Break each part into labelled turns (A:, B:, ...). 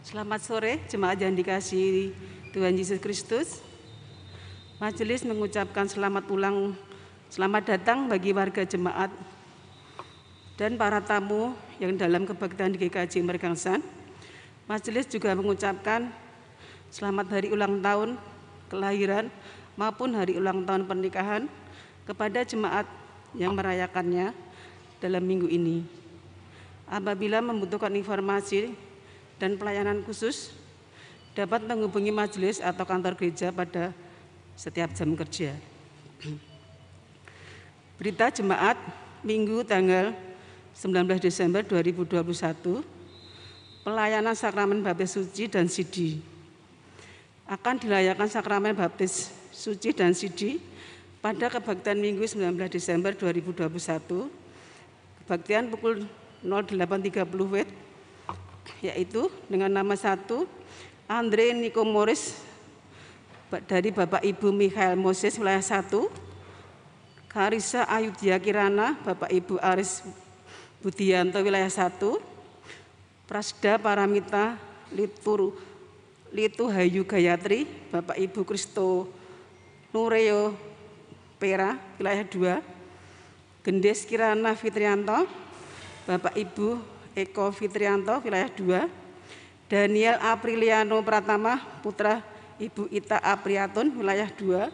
A: Selamat sore jemaat yang dikasih Tuhan Yesus Kristus. Majelis mengucapkan selamat ulang, selamat datang bagi warga jemaat dan para tamu yang dalam kebaktian di GKJ Mergangsan. Majelis juga mengucapkan selamat hari ulang tahun kelahiran maupun hari ulang tahun pernikahan kepada jemaat yang merayakannya dalam minggu ini. Apabila membutuhkan informasi dan pelayanan khusus, dapat menghubungi majelis atau kantor gereja pada setiap jam kerja. Berita jemaat Minggu tanggal 19 Desember 2021, pelayanan sakramen baptis suci dan sidi. Akan dilayakan sakramen baptis suci dan sidi pada kebaktian Minggu 19 Desember 2021, kebaktian pukul 08.30 WIB, yaitu dengan nama satu Andre Niko Morris dari Bapak Ibu Mikhail Moses wilayah 1, Karisa Ayudya Kirana, Bapak Ibu Aris Budianto wilayah 1, Prasda Paramita Litur Litu Hayu Gayatri, Bapak Ibu Kristo Nureo Pera, wilayah 2, Gendes Kirana Fitrianto, Bapak Ibu Eko Fitrianto, wilayah 2, Daniel Apriliano Pratama, putra Ibu Ita Apriatun, wilayah 2,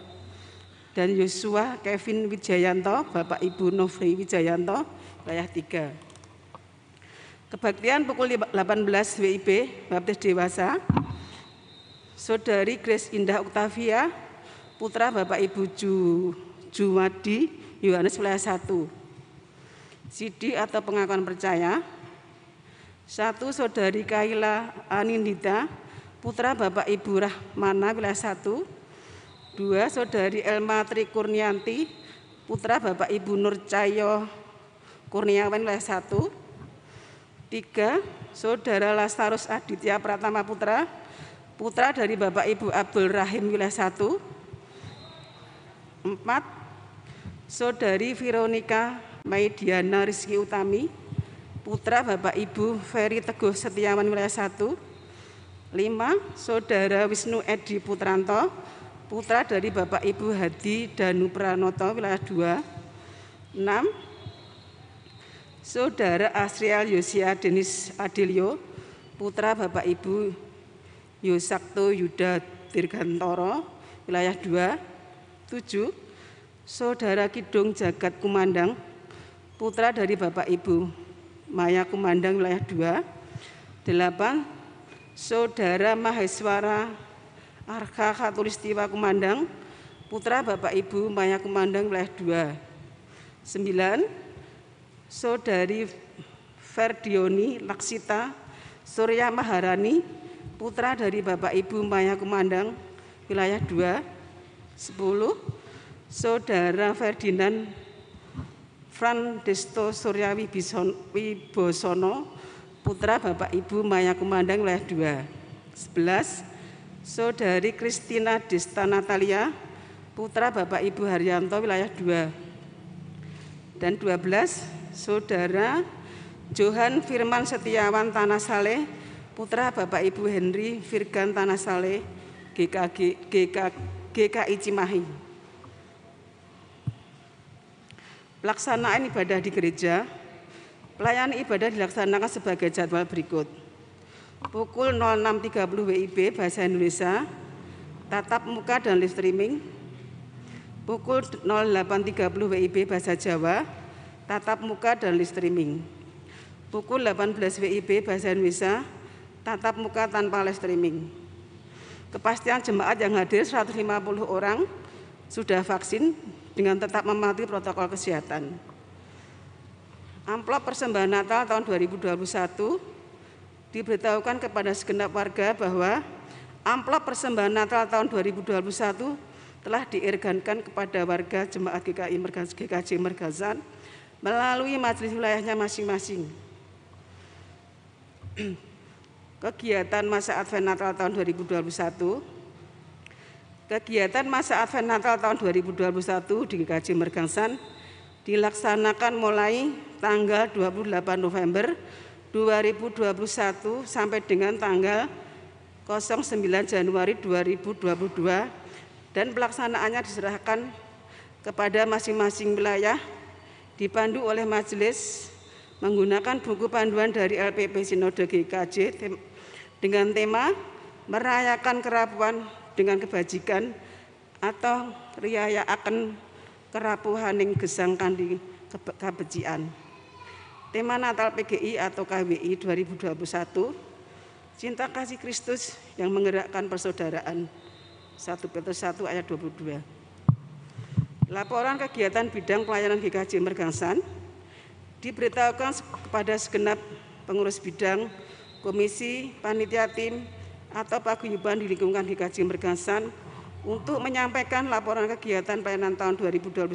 A: dan Yosua Kevin Wijayanto, Bapak Ibu Novri Wijayanto, wilayah 3. Kebaktian pukul 18 WIB, Baptis Dewasa, Saudari Grace Indah Octavia, putra Bapak Ibu Ju Juwadi Yohanes wilayah 1. Sidi atau pengakuan percaya. Satu Saudari Kaila Anindita, putra Bapak Ibu Rahmana wilayah 1. Dua Saudari Elma Trikurnianti, putra Bapak Ibu Nur Cahyo Kurniawan wilayah 1. Tiga Saudara Lastarus Aditya Pratama Putra, putra dari Bapak Ibu Abdul Rahim wilayah 1. Empat Saudari Veronica Maidiana Rizky Utami, putra Bapak Ibu Ferry Teguh Setiawan wilayah 1. 5. Saudara Wisnu Edi Putranto, putra dari Bapak Ibu Hadi Danu Pranoto wilayah 2. 6. Saudara Asrial Yosia Denis Adilio, putra Bapak Ibu Yosakto Yuda Dirgantoro wilayah 2. 7 Saudara Kidung Jagat Kumandang, putra dari Bapak Ibu Maya Kumandang wilayah 2. 8. Saudara Maheswara Arka Khatulistiwa Kumandang, putra Bapak Ibu Maya Kumandang wilayah 2. 9. Saudari Ferdioni Laksita Surya Maharani, putra dari Bapak Ibu Maya Kumandang wilayah 2. 10 Saudara Ferdinand Fran Desto Wibosono, putra Bapak Ibu Maya Kumandang wilayah 2. 11. Saudari Kristina Desta Natalia, putra Bapak Ibu Haryanto wilayah 2. Dan 12. Saudara Johan Firman Setiawan Tanah Saleh, putra Bapak Ibu Henry Virgan Tanah Saleh, GKG, GK, GKI Cimahi. Pelaksanaan ibadah di gereja, pelayanan ibadah dilaksanakan sebagai jadwal berikut. Pukul 06.30 WIB Bahasa Indonesia, tatap muka dan live streaming. Pukul 08.30 WIB Bahasa Jawa, tatap muka dan live streaming. Pukul 18 WIB Bahasa Indonesia, tatap muka tanpa live streaming. Kepastian jemaat yang hadir 150 orang sudah vaksin dengan tetap mematuhi protokol kesehatan. Amplop persembahan Natal tahun 2021 diberitahukan kepada segenap warga bahwa amplop persembahan Natal tahun 2021 telah diirgankan kepada warga jemaat GKI GKJ Mergazan melalui majelis wilayahnya masing-masing. Kegiatan masa Advent Natal tahun 2021 Kegiatan masa Advent Natal tahun 2021 di GKJ Mergangsan dilaksanakan mulai tanggal 28 November 2021 sampai dengan tanggal 09 Januari 2022 dan pelaksanaannya diserahkan kepada masing-masing wilayah dipandu oleh majelis menggunakan buku panduan dari LPP Sinode GKJ dengan tema merayakan kerapuan dengan kebajikan atau riaya akan kerapuhaning gesang kandi kebejian. Tema Natal PGI atau KWI 2021 Cinta kasih Kristus yang menggerakkan persaudaraan 1 Petrus 1 ayat 22 Laporan kegiatan bidang pelayanan GKJ Mergangsan diberitahukan kepada segenap pengurus bidang, komisi, panitia tim, atau paguyuban di lingkungan GKJ Mergangsan untuk menyampaikan laporan kegiatan pelayanan tahun 2021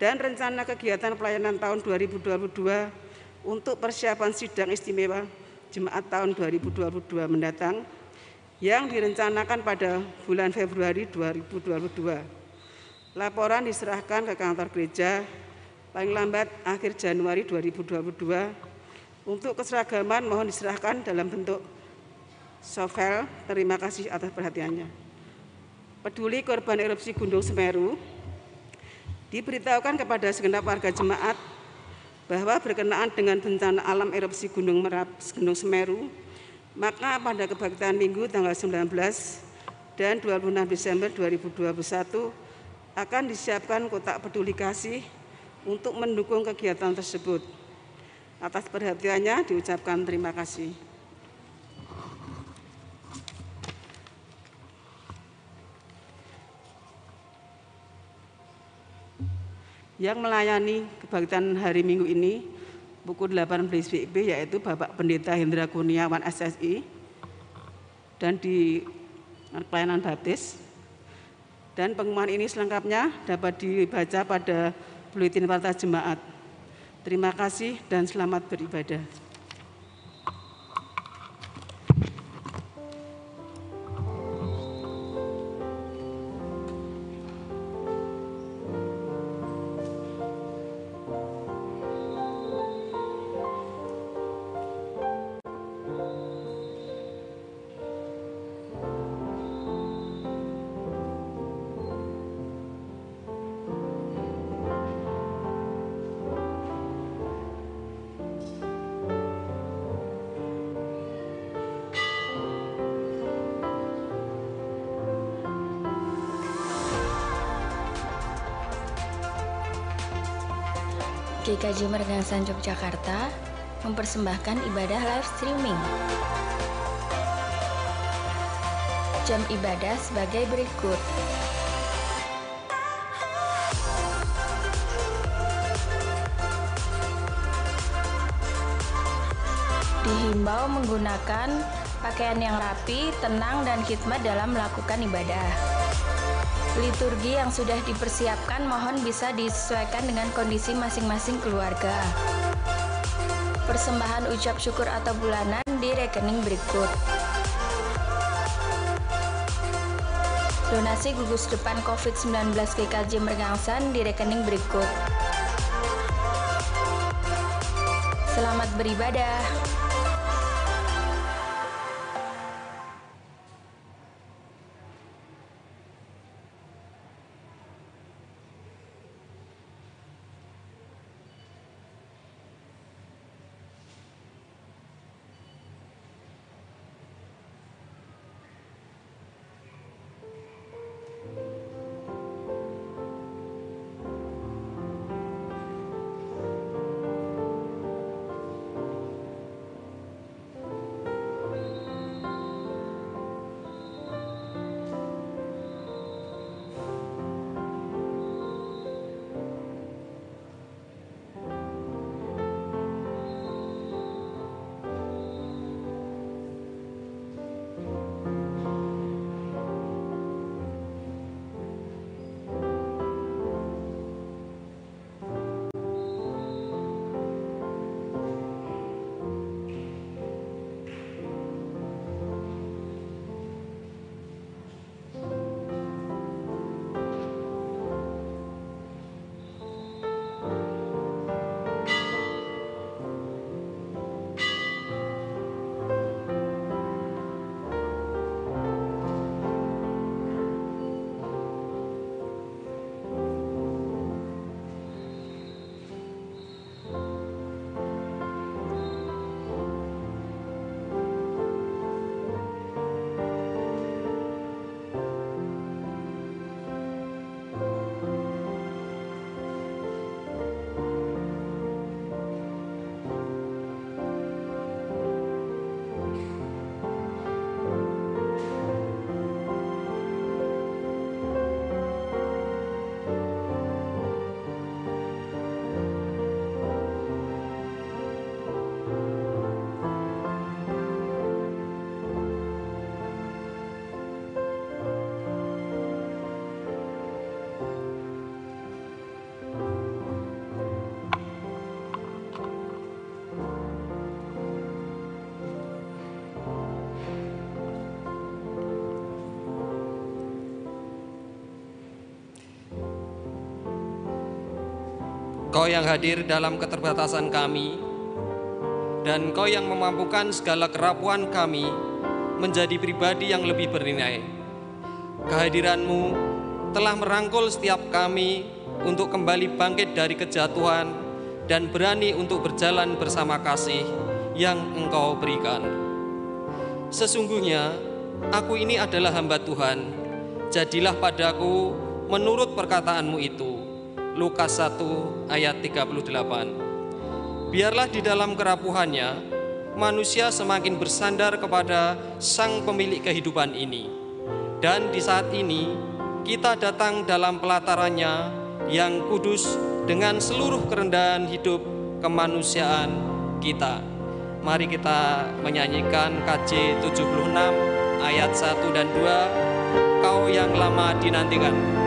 A: dan rencana kegiatan pelayanan tahun 2022 untuk persiapan sidang istimewa Jemaat tahun 2022 mendatang yang direncanakan pada bulan Februari 2022. Laporan diserahkan ke kantor gereja paling lambat akhir Januari 2022. Untuk keseragaman mohon diserahkan dalam bentuk sovel. Terima kasih atas perhatiannya. Peduli korban erupsi Gunung Semeru diberitahukan kepada segenap warga jemaat bahwa berkenaan dengan bencana alam erupsi Gunung Merap, Gunung Semeru, maka pada kebaktian Minggu tanggal 19 dan 26 Desember 2021 akan disiapkan kotak peduli kasih untuk mendukung kegiatan tersebut. Atas perhatiannya diucapkan terima kasih. Yang melayani kebaktian hari Minggu ini pukul 18 WIB yaitu Bapak Pendeta Hendra Kurniawan SSI dan di pelayanan baptis dan pengumuman ini selengkapnya dapat dibaca pada Buletin Warta Jemaat. Terima kasih dan selamat beribadah.
B: GKJ Mergangsan Yogyakarta mempersembahkan ibadah live streaming. Jam ibadah sebagai berikut. Dihimbau menggunakan pakaian yang rapi, tenang, dan khidmat dalam melakukan ibadah. Liturgi yang sudah dipersiapkan mohon bisa disesuaikan dengan kondisi masing-masing keluarga. Persembahan ucap syukur atau bulanan di rekening berikut. Donasi gugus depan COVID-19 GKJ Mergangsan di rekening berikut. Selamat beribadah.
C: Kau yang hadir dalam keterbatasan kami, dan Kau yang memampukan segala kerapuan kami menjadi pribadi yang lebih bernilai. Kehadiranmu telah merangkul setiap kami untuk kembali bangkit dari kejatuhan dan berani untuk berjalan bersama kasih yang Engkau berikan. Sesungguhnya, aku ini adalah hamba Tuhan. Jadilah padaku menurut perkataanmu itu. Lukas 1 ayat 38. Biarlah di dalam kerapuhannya, manusia semakin bersandar kepada sang pemilik kehidupan ini. Dan di saat ini, kita datang dalam pelatarannya yang kudus dengan seluruh kerendahan hidup kemanusiaan kita. Mari kita menyanyikan KJ 76 ayat 1 dan 2 Kau yang lama dinantikan.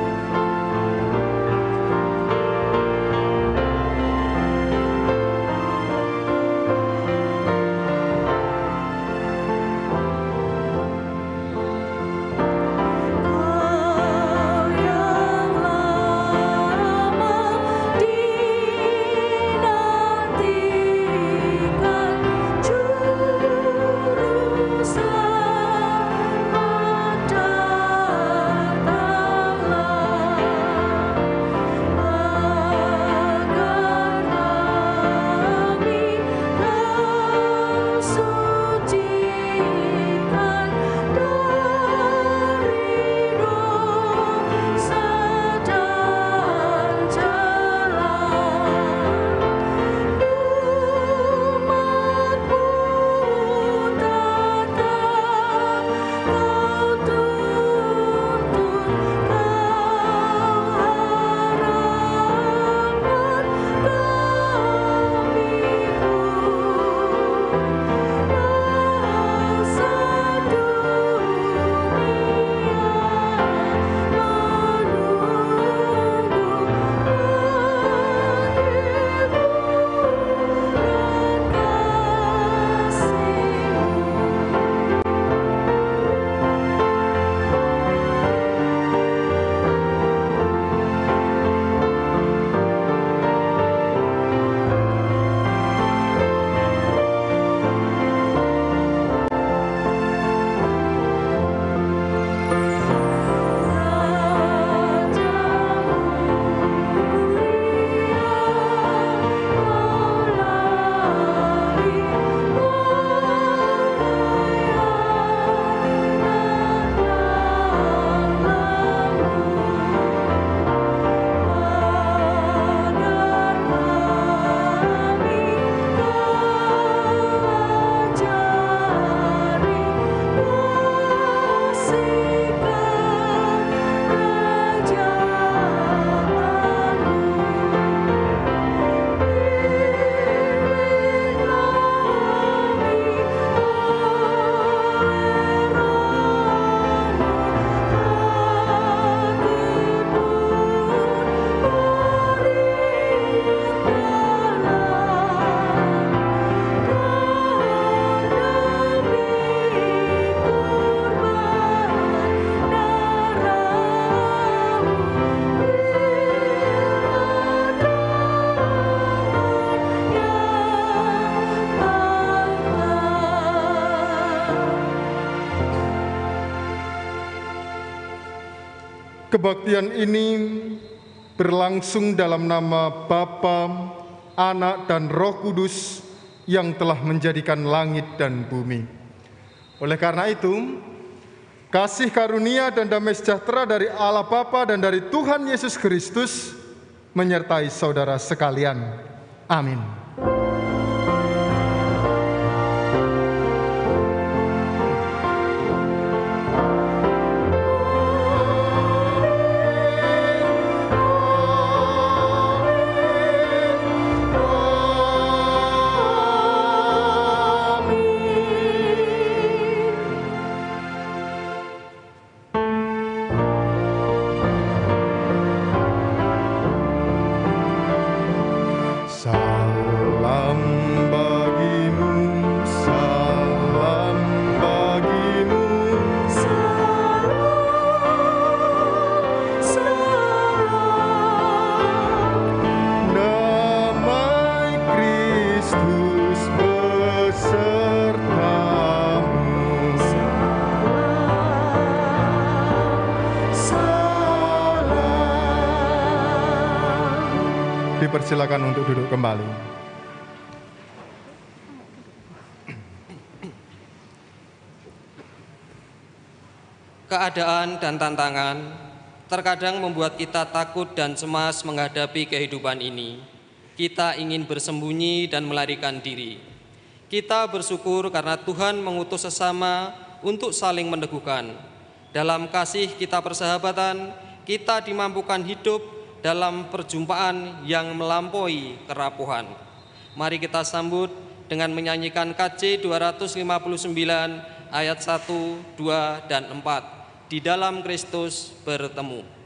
D: Kebaktian ini berlangsung dalam nama Bapa, Anak, dan Roh Kudus yang telah menjadikan langit dan bumi. Oleh karena itu, kasih karunia dan damai sejahtera dari Allah Bapa dan dari Tuhan Yesus Kristus menyertai saudara sekalian. Amin. Dipersilakan untuk duduk kembali.
C: Keadaan dan tantangan terkadang membuat kita takut dan cemas menghadapi kehidupan ini. Kita ingin bersembunyi dan melarikan diri. Kita bersyukur karena Tuhan mengutus sesama untuk saling meneguhkan. Dalam kasih kita persahabatan, kita dimampukan hidup dalam perjumpaan yang melampaui kerapuhan. Mari kita sambut dengan menyanyikan KC 259 ayat 1, 2, dan 4. Di dalam Kristus bertemu.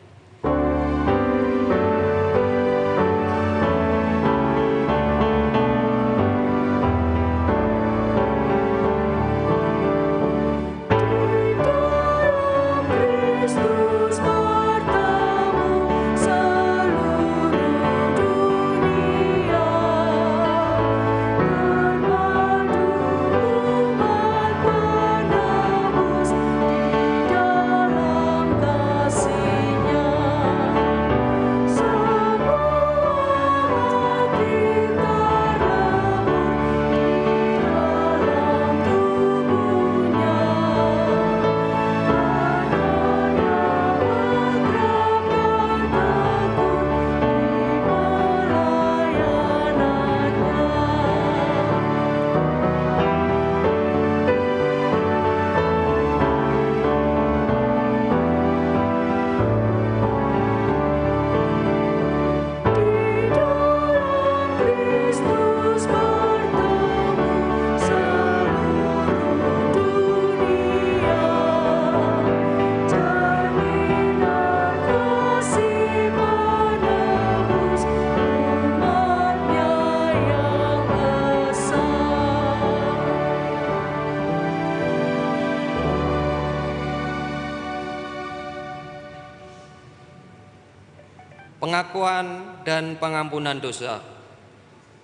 C: Pengakuan dan pengampunan dosa.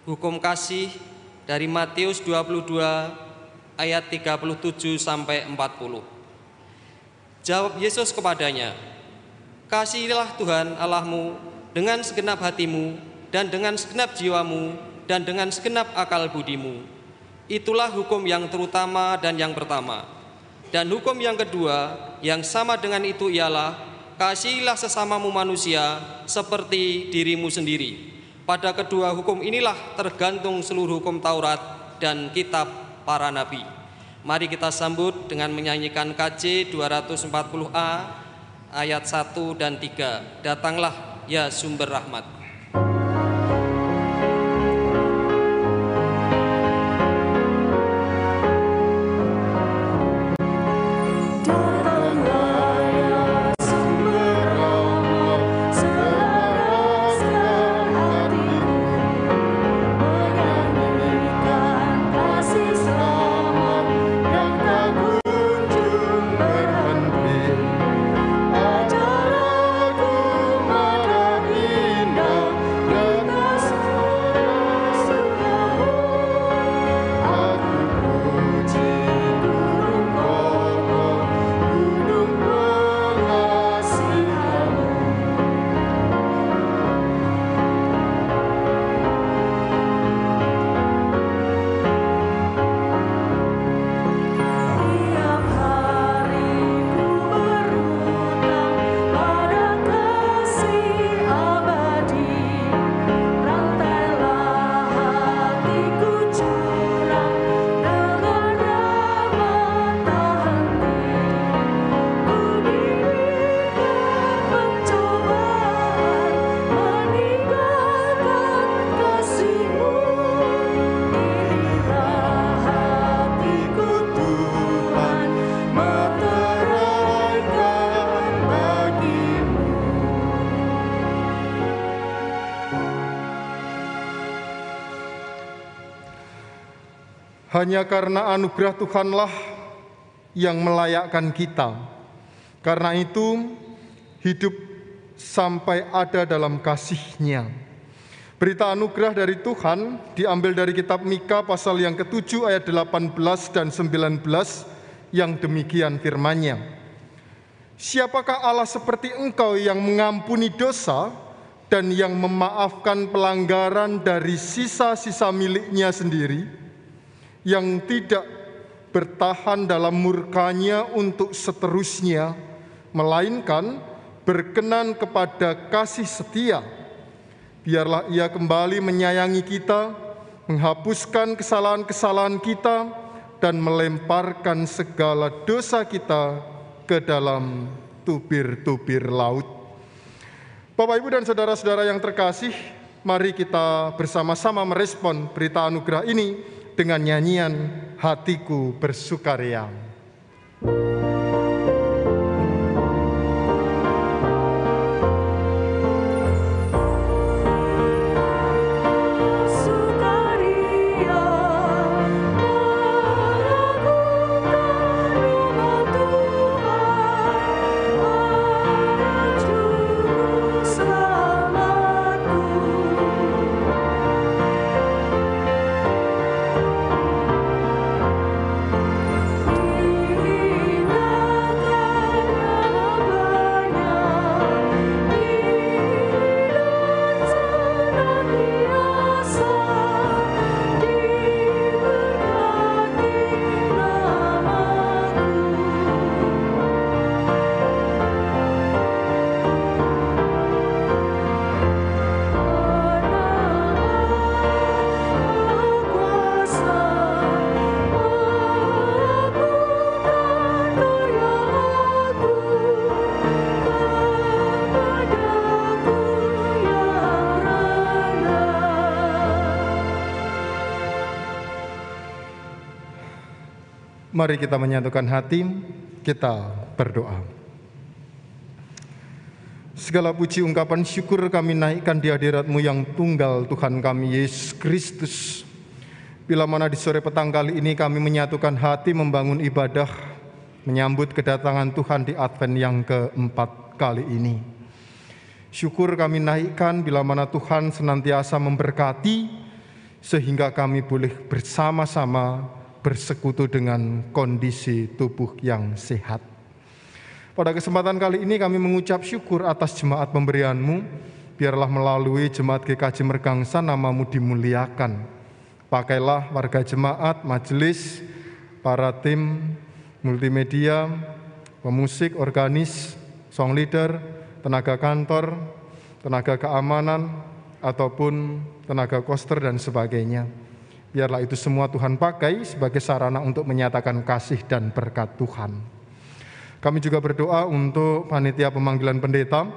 C: Hukum kasih dari Matius 22 ayat 37 sampai 40. Jawab Yesus kepadanya, Kasihilah Tuhan Allahmu dengan segenap hatimu dan dengan segenap jiwamu dan dengan segenap akal budimu. Itulah hukum yang terutama dan yang pertama. Dan hukum yang kedua yang sama dengan itu ialah kasihilah sesamamu manusia seperti dirimu sendiri. Pada kedua hukum inilah tergantung seluruh hukum Taurat dan kitab para nabi. Mari kita sambut dengan menyanyikan KJ 240A ayat 1 dan 3. Datanglah ya sumber rahmat.
D: Hanya karena anugerah Tuhanlah yang melayakkan kita. Karena itu, hidup sampai ada dalam kasihnya. Berita anugerah dari Tuhan diambil dari kitab Mika pasal yang ketujuh ayat 18 dan 19 yang demikian firmannya. Siapakah Allah seperti engkau yang mengampuni dosa dan yang memaafkan pelanggaran dari sisa-sisa miliknya sendiri, yang tidak bertahan dalam murkanya untuk seterusnya, melainkan berkenan kepada kasih setia. Biarlah ia kembali menyayangi kita, menghapuskan kesalahan-kesalahan kita, dan melemparkan segala dosa kita ke dalam tubir-tubir laut. Bapak, Ibu, dan saudara-saudara yang terkasih, mari kita bersama-sama merespon berita anugerah ini dengan nyanyian Hatiku Bersukaria. Mari kita menyatukan hati, kita berdoa. Segala puji ungkapan syukur kami naikkan di hadiratmu yang tunggal Tuhan kami Yesus Kristus. Bila mana di sore petang kali ini kami menyatukan hati membangun ibadah, menyambut kedatangan Tuhan di Advent yang keempat kali ini. Syukur kami naikkan bila mana Tuhan senantiasa memberkati, sehingga kami boleh bersama-sama bersekutu dengan kondisi tubuh yang sehat. Pada kesempatan kali ini kami mengucap syukur atas jemaat pemberianmu, biarlah melalui jemaat GKJ Mergangsa namamu dimuliakan. Pakailah warga jemaat, majelis, para tim multimedia, pemusik, organis, song leader, tenaga kantor, tenaga keamanan, ataupun tenaga koster dan sebagainya Biarlah itu semua Tuhan pakai sebagai sarana untuk menyatakan kasih dan berkat Tuhan. Kami juga berdoa untuk panitia pemanggilan pendeta,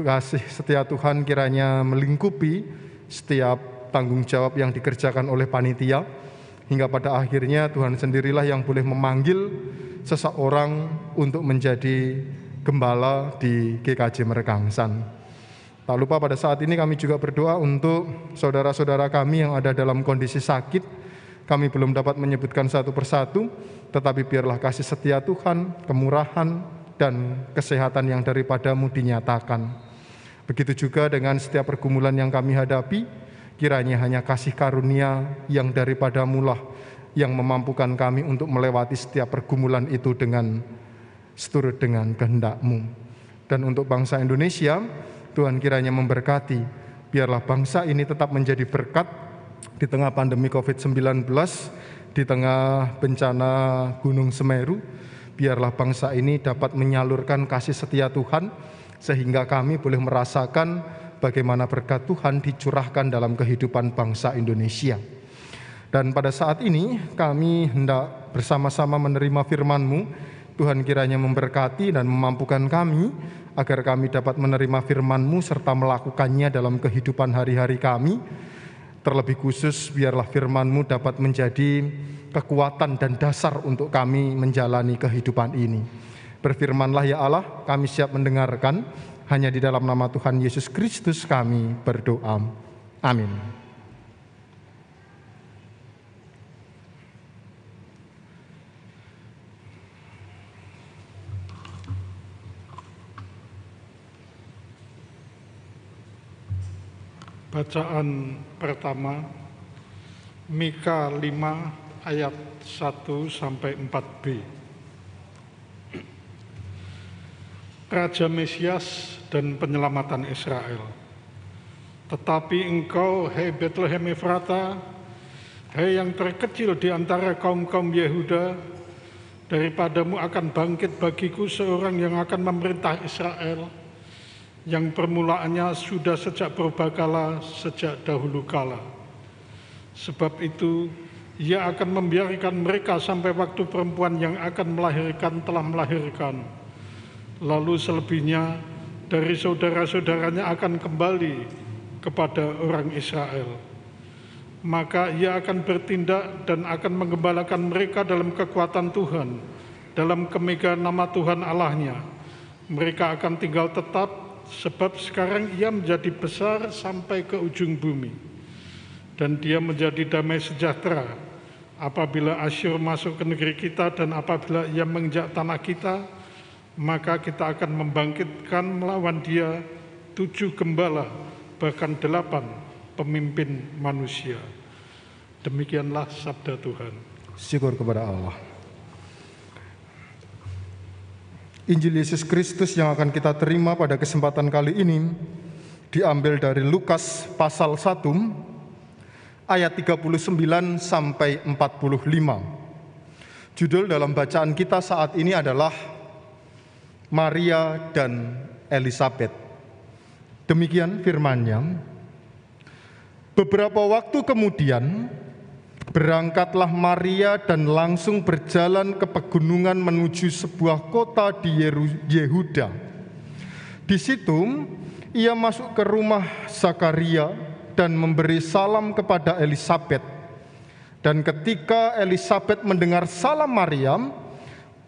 D: kasih setia Tuhan kiranya melingkupi setiap tanggung jawab yang dikerjakan oleh panitia, hingga pada akhirnya Tuhan sendirilah yang boleh memanggil seseorang untuk menjadi gembala di GKJ Merekangsan. Tak lupa pada saat ini kami juga berdoa untuk saudara-saudara kami yang ada dalam kondisi sakit. Kami belum dapat menyebutkan satu persatu, tetapi biarlah kasih setia Tuhan, kemurahan, dan kesehatan yang daripadamu dinyatakan. Begitu juga dengan setiap pergumulan yang kami hadapi, kiranya hanya kasih karunia yang daripadamu lah yang memampukan kami untuk melewati setiap pergumulan itu dengan seturut dengan kehendakmu. Dan untuk bangsa Indonesia, Tuhan kiranya memberkati. Biarlah bangsa ini tetap menjadi berkat di tengah pandemi COVID-19, di tengah bencana Gunung Semeru. Biarlah bangsa ini dapat menyalurkan kasih setia Tuhan, sehingga kami boleh merasakan bagaimana berkat Tuhan dicurahkan dalam kehidupan bangsa Indonesia. Dan pada saat ini kami hendak bersama-sama menerima firman-Mu. Tuhan kiranya memberkati dan memampukan kami agar kami dapat menerima firman-Mu serta melakukannya dalam kehidupan hari-hari kami. Terlebih khusus biarlah firman-Mu dapat menjadi kekuatan dan dasar untuk kami menjalani kehidupan ini. Berfirmanlah ya Allah, kami siap mendengarkan. Hanya di dalam nama Tuhan Yesus Kristus kami berdoa. Amin.
E: Bacaan pertama Mika 5 ayat 1 sampai 4b. Raja Mesias dan penyelamatan Israel. Tetapi engkau, hei Bethlehem Efrata, hei yang terkecil di antara kaum-kaum Yehuda, daripadamu akan bangkit bagiku seorang yang akan memerintah Israel, yang permulaannya sudah sejak berbakala, sejak dahulu kala. Sebab itu, ia akan membiarkan mereka sampai waktu perempuan yang akan melahirkan telah melahirkan. Lalu selebihnya dari saudara-saudaranya akan kembali kepada orang Israel. Maka ia akan bertindak dan akan mengembalakan mereka dalam kekuatan Tuhan, dalam kemegahan nama Tuhan Allahnya. Mereka akan tinggal tetap sebab sekarang ia menjadi besar sampai ke ujung bumi. Dan dia menjadi damai sejahtera apabila Asyur masuk ke negeri kita dan apabila ia menginjak tanah kita, maka kita akan membangkitkan melawan dia tujuh gembala bahkan delapan pemimpin manusia. Demikianlah sabda Tuhan.
D: Syukur kepada Allah. Injil Yesus Kristus yang akan kita terima pada kesempatan kali ini diambil dari Lukas pasal 1 ayat 39 sampai 45. Judul dalam bacaan kita saat ini adalah Maria dan Elizabeth. Demikian firmannya. Beberapa waktu kemudian, berangkatlah Maria dan langsung berjalan ke pegunungan menuju sebuah kota di Yehuda. Di situ, ia masuk ke rumah Zakaria dan memberi salam kepada Elizabeth. Dan ketika Elizabeth mendengar salam Maryam,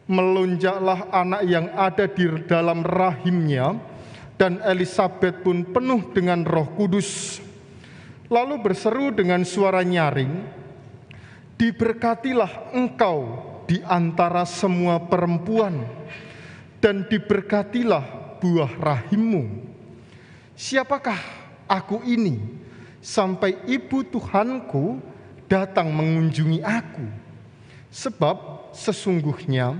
D: melonjaklah anak yang ada di dalam rahimnya, dan Elizabeth pun penuh dengan Roh Kudus. Lalu berseru dengan suara nyaring, "Diberkatilah engkau di antara semua perempuan, dan diberkatilah buah rahimmu. Siapakah aku ini sampai ibu Tuhanku datang mengunjungi aku? Sebab sesungguhnya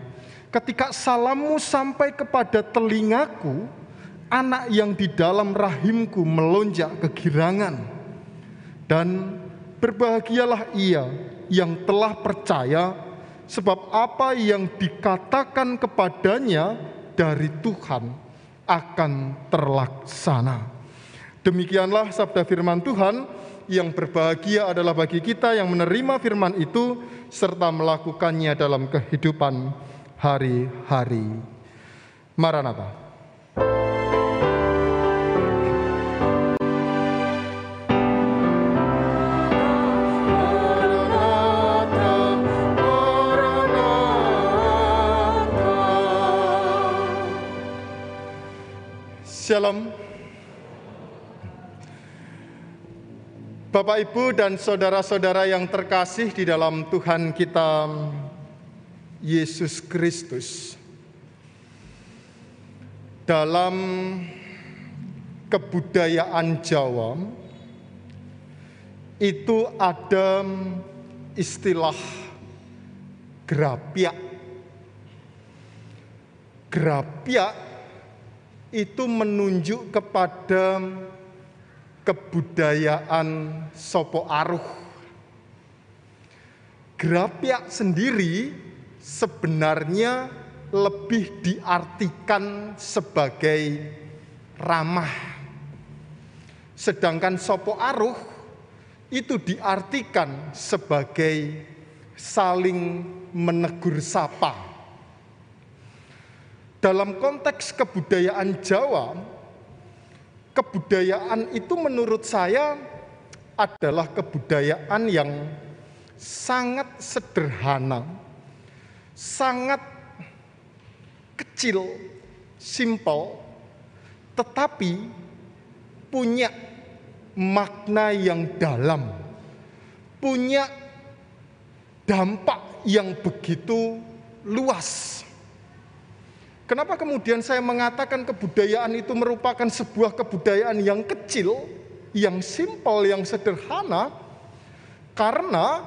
D: ketika salammu sampai kepada telingaku, anak yang di dalam rahimku melonjak kegirangan. Dan berbahagialah ia yang telah percaya sebab apa yang dikatakan kepadanya dari Tuhan akan terlaksana. Demikianlah sabda firman Tuhan yang berbahagia adalah bagi kita yang menerima firman itu serta melakukannya dalam kehidupan hari-hari. Maranatha. Bapak, Ibu, dan saudara-saudara yang terkasih di dalam Tuhan kita Yesus Kristus. Dalam kebudayaan Jawa itu ada istilah gerapiak. Gerapiak itu menunjuk kepada kebudayaan Sopo Aruh. Gerapiak sendiri sebenarnya lebih diartikan sebagai ramah. Sedangkan Sopo Aruh itu diartikan sebagai saling menegur sapa dalam konteks kebudayaan Jawa, kebudayaan itu menurut saya adalah kebudayaan yang sangat sederhana, sangat kecil, simple, tetapi punya makna yang dalam, punya dampak yang begitu luas. Kenapa kemudian saya mengatakan kebudayaan itu merupakan sebuah kebudayaan yang kecil, yang simpel, yang sederhana? Karena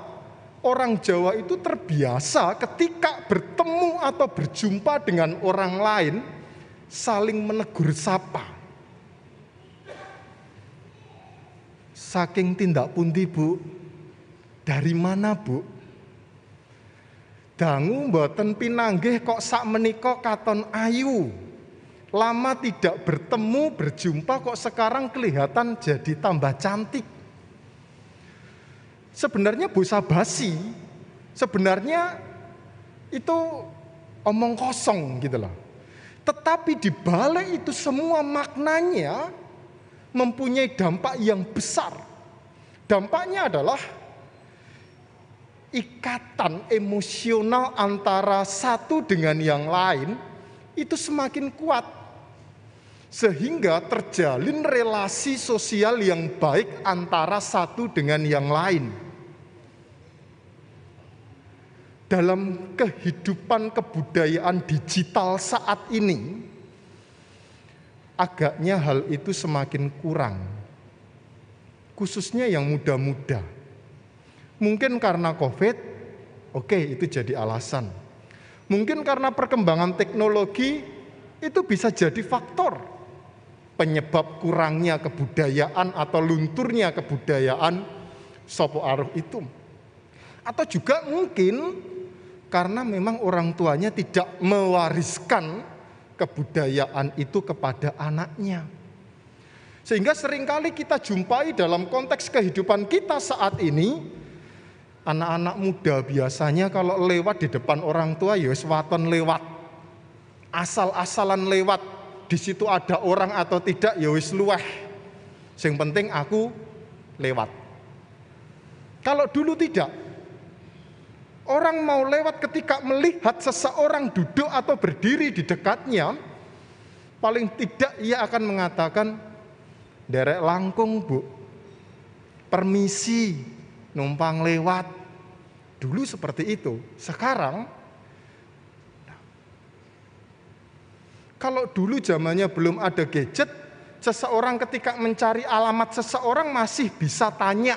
D: orang Jawa itu terbiasa ketika bertemu atau berjumpa dengan orang lain saling menegur sapa. Saking tindak pundi Bu? Dari mana Bu? Dangu mboten pinanggih kok sak menika katon ayu. Lama tidak bertemu, berjumpa kok sekarang kelihatan jadi tambah cantik. Sebenarnya bosa basi, sebenarnya itu omong kosong gitu loh. Tetapi di balik itu semua maknanya mempunyai dampak yang besar. Dampaknya adalah ikatan emosional antara satu dengan yang lain itu semakin kuat. Sehingga terjalin relasi sosial yang baik antara satu dengan yang lain. Dalam kehidupan kebudayaan digital saat ini, agaknya hal itu semakin kurang. Khususnya yang muda-muda Mungkin karena COVID, oke okay, itu jadi alasan. Mungkin karena perkembangan teknologi, itu bisa jadi faktor penyebab kurangnya kebudayaan atau lunturnya kebudayaan sopo aruh itu. Atau juga mungkin karena memang orang tuanya tidak mewariskan kebudayaan itu kepada anaknya. Sehingga sering kali kita jumpai dalam konteks kehidupan kita saat ini, Anak-anak muda biasanya kalau lewat di depan orang tua ya waton lewat. Asal-asalan lewat. Di situ ada orang atau tidak ya wis luweh. Yang penting aku lewat. Kalau dulu tidak. Orang mau lewat ketika melihat seseorang duduk atau berdiri di dekatnya, paling tidak ia akan mengatakan, derek langkung bu, permisi, numpang lewat. Dulu seperti itu. Sekarang kalau dulu zamannya belum ada gadget, seseorang ketika mencari alamat seseorang masih bisa tanya,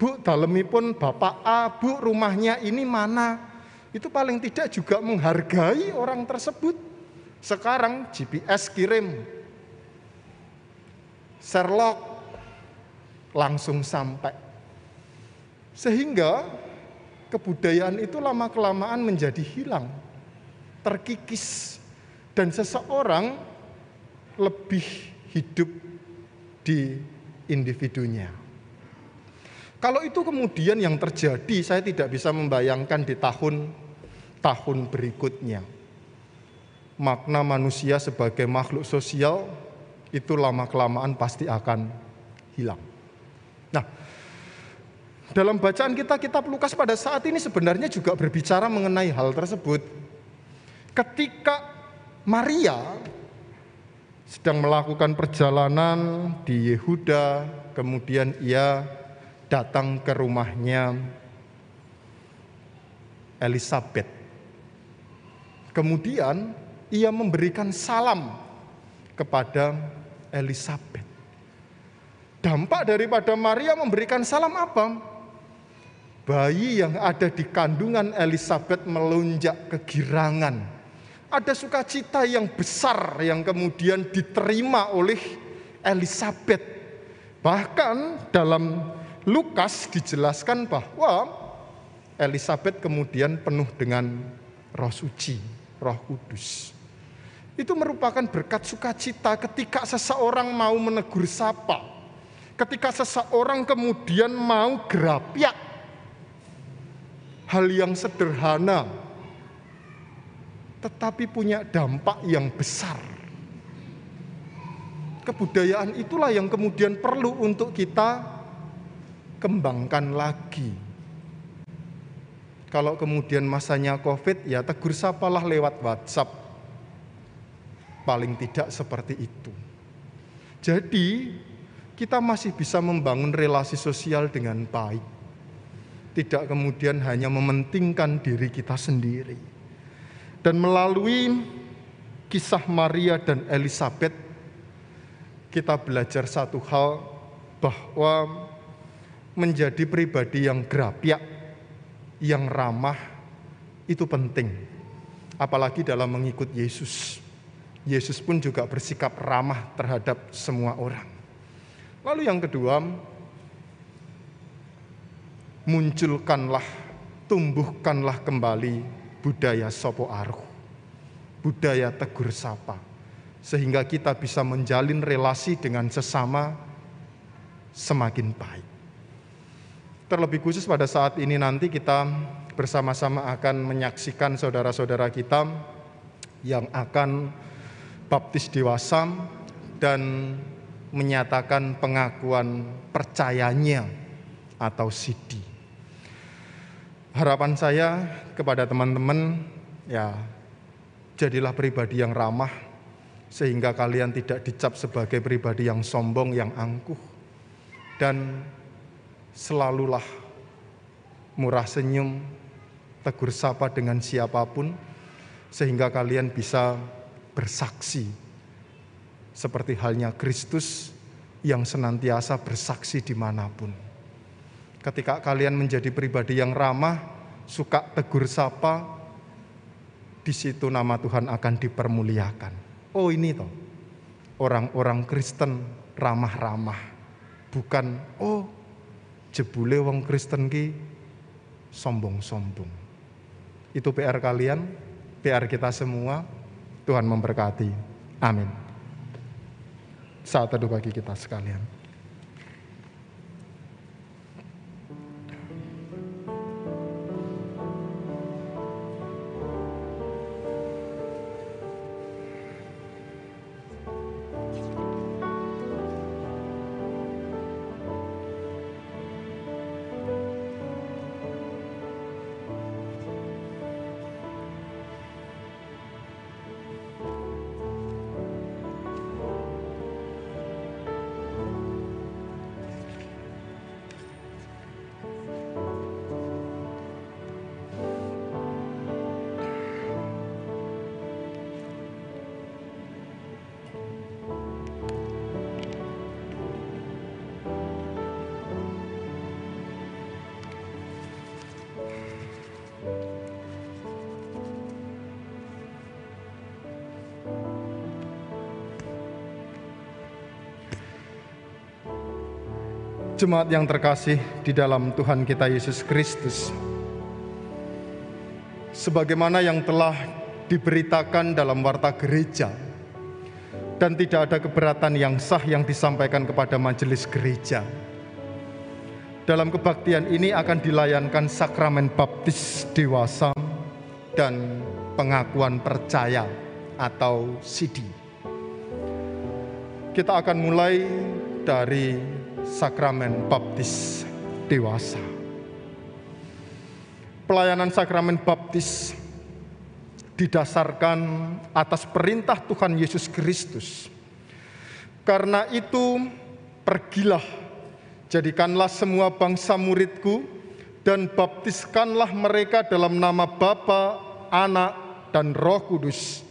D: "Bu, dalemipun Bapak A, Bu, rumahnya ini mana?" Itu paling tidak juga menghargai orang tersebut. Sekarang GPS kirim. Sherlock langsung sampai. Sehingga kebudayaan itu lama-kelamaan menjadi hilang, terkikis, dan seseorang lebih hidup di individunya. Kalau itu kemudian yang terjadi, saya tidak bisa membayangkan di tahun-tahun berikutnya. Makna manusia sebagai makhluk sosial itu lama-kelamaan pasti akan hilang. Nah, dalam bacaan kita kitab Lukas pada saat ini sebenarnya juga berbicara mengenai hal tersebut. Ketika Maria sedang melakukan perjalanan di Yehuda, kemudian ia datang ke rumahnya Elizabeth. Kemudian ia memberikan salam kepada Elizabeth. Dampak daripada Maria memberikan salam apa? Bayi yang ada di kandungan Elizabeth melonjak kegirangan. Ada sukacita yang besar yang kemudian diterima oleh Elizabeth. Bahkan dalam Lukas dijelaskan bahwa Elizabeth kemudian penuh dengan roh suci, roh kudus. Itu merupakan berkat sukacita ketika seseorang mau menegur sapa. Ketika seseorang kemudian mau gerapiak hal yang sederhana, tetapi punya dampak yang besar. Kebudayaan itulah yang kemudian perlu untuk kita kembangkan lagi. Kalau kemudian masanya COVID, ya tegur sapalah lewat WhatsApp. Paling tidak seperti itu. Jadi, kita masih bisa membangun relasi sosial dengan baik tidak kemudian hanya mementingkan diri kita sendiri. Dan melalui kisah Maria dan Elizabeth, kita belajar satu hal bahwa menjadi pribadi yang gerapiak, yang ramah, itu penting. Apalagi dalam mengikut Yesus. Yesus pun juga bersikap ramah terhadap semua orang. Lalu yang kedua, munculkanlah, tumbuhkanlah kembali budaya sopo aruh, budaya tegur sapa, sehingga kita bisa menjalin relasi dengan sesama semakin baik. Terlebih khusus pada saat ini nanti kita bersama-sama akan menyaksikan saudara-saudara kita yang akan baptis dewasa dan menyatakan pengakuan percayanya atau sidi. Harapan saya kepada teman-teman ya jadilah pribadi yang ramah sehingga kalian tidak dicap sebagai pribadi yang sombong, yang angkuh dan selalulah murah senyum, tegur sapa dengan siapa pun, sehingga kalian bisa bersaksi seperti halnya Kristus yang senantiasa bersaksi di mana pun. Ketika kalian menjadi pribadi yang ramah, suka tegur sapa, di situ nama Tuhan akan dipermuliakan. Oh ini toh, orang-orang Kristen ramah-ramah. Bukan, oh jebule wong Kristen ki sombong-sombong. Itu PR kalian, PR kita semua. Tuhan memberkati. Amin. Saat teduh bagi kita sekalian. Jemaat yang terkasih di dalam Tuhan kita Yesus Kristus, sebagaimana yang telah diberitakan dalam warta gereja, dan tidak ada keberatan yang sah yang disampaikan kepada majelis gereja. Dalam kebaktian ini akan dilayankan sakramen baptis dewasa dan pengakuan percaya atau sidi. Kita akan mulai dari sakramen baptis dewasa. Pelayanan sakramen baptis didasarkan atas perintah Tuhan Yesus Kristus. Karena itu, pergilah, jadikanlah semua bangsa muridku, dan baptiskanlah mereka dalam nama Bapa, Anak, dan Roh Kudus,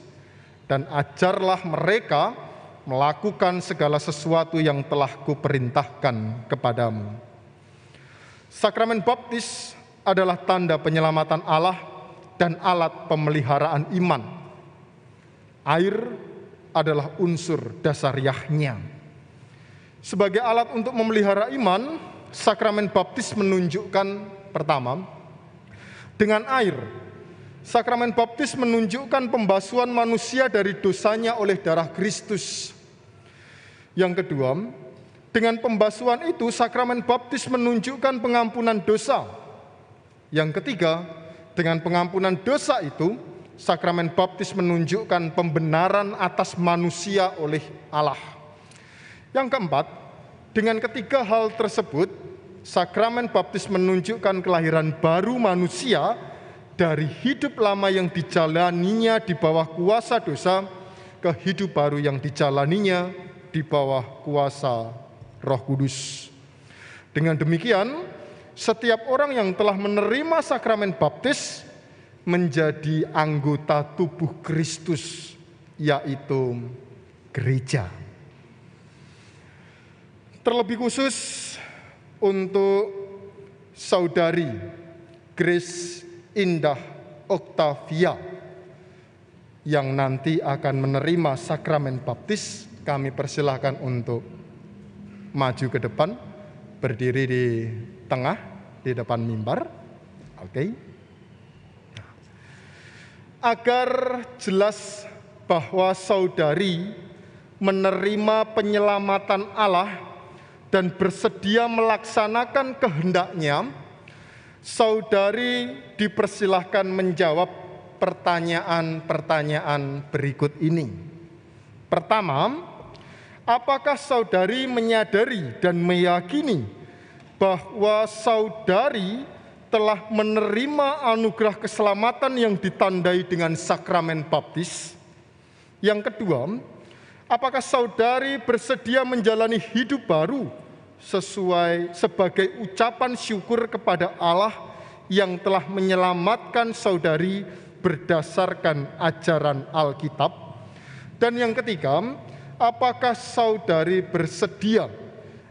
D: dan ajarlah mereka melakukan segala sesuatu yang telah kuperintahkan kepadamu. Sakramen baptis adalah tanda penyelamatan Allah dan alat pemeliharaan iman. Air adalah unsur dasariahnya. Sebagai alat untuk memelihara iman, sakramen baptis menunjukkan pertama, dengan air Sakramen baptis menunjukkan pembasuhan manusia dari dosanya oleh darah Kristus. Yang kedua, dengan pembasuhan itu sakramen baptis menunjukkan pengampunan dosa. Yang ketiga, dengan pengampunan dosa itu sakramen baptis menunjukkan pembenaran atas manusia oleh Allah. Yang keempat, dengan ketiga hal tersebut, sakramen baptis menunjukkan kelahiran baru manusia dari hidup lama yang dijalaninya di bawah kuasa dosa ke hidup baru yang dijalaninya di bawah kuasa Roh Kudus. Dengan demikian, setiap orang yang telah menerima sakramen baptis menjadi anggota tubuh Kristus, yaitu gereja. Terlebih khusus untuk saudari Grace Indah Octavia yang nanti akan menerima sakramen baptis, kami persilahkan untuk maju ke depan, berdiri di tengah, di depan mimbar. Oke. Agar jelas bahwa saudari menerima penyelamatan Allah dan bersedia melaksanakan kehendaknya, saudari dipersilahkan menjawab pertanyaan-pertanyaan berikut ini. Pertama, apakah saudari menyadari dan meyakini bahwa saudari telah menerima anugerah keselamatan yang ditandai dengan sakramen baptis? Yang kedua, apakah saudari bersedia menjalani hidup baru sesuai sebagai ucapan syukur kepada Allah yang telah menyelamatkan saudari berdasarkan ajaran Alkitab? Dan yang ketiga, apakah saudari bersedia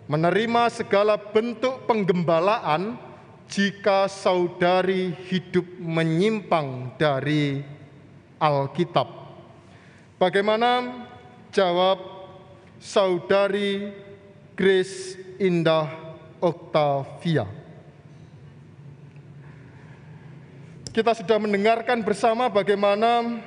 D: menerima segala bentuk penggembalaan jika saudari hidup menyimpang dari Alkitab? Bagaimana jawab saudari Grace Indah Octavia? Kita sudah mendengarkan bersama bagaimana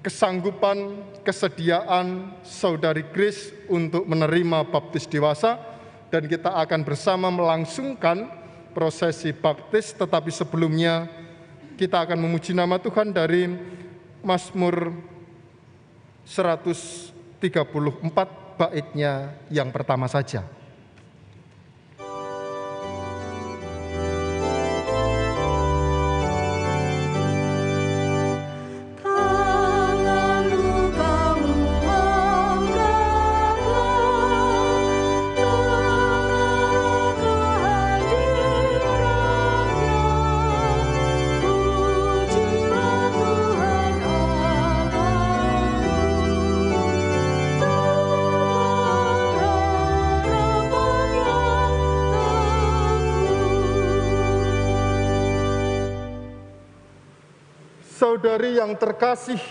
D: kesanggupan, kesediaan saudari Grace untuk menerima baptis dewasa dan kita akan bersama melangsungkan prosesi baptis tetapi sebelumnya kita akan memuji nama Tuhan dari Mazmur 134 baitnya yang pertama saja. Saudari yang terkasih,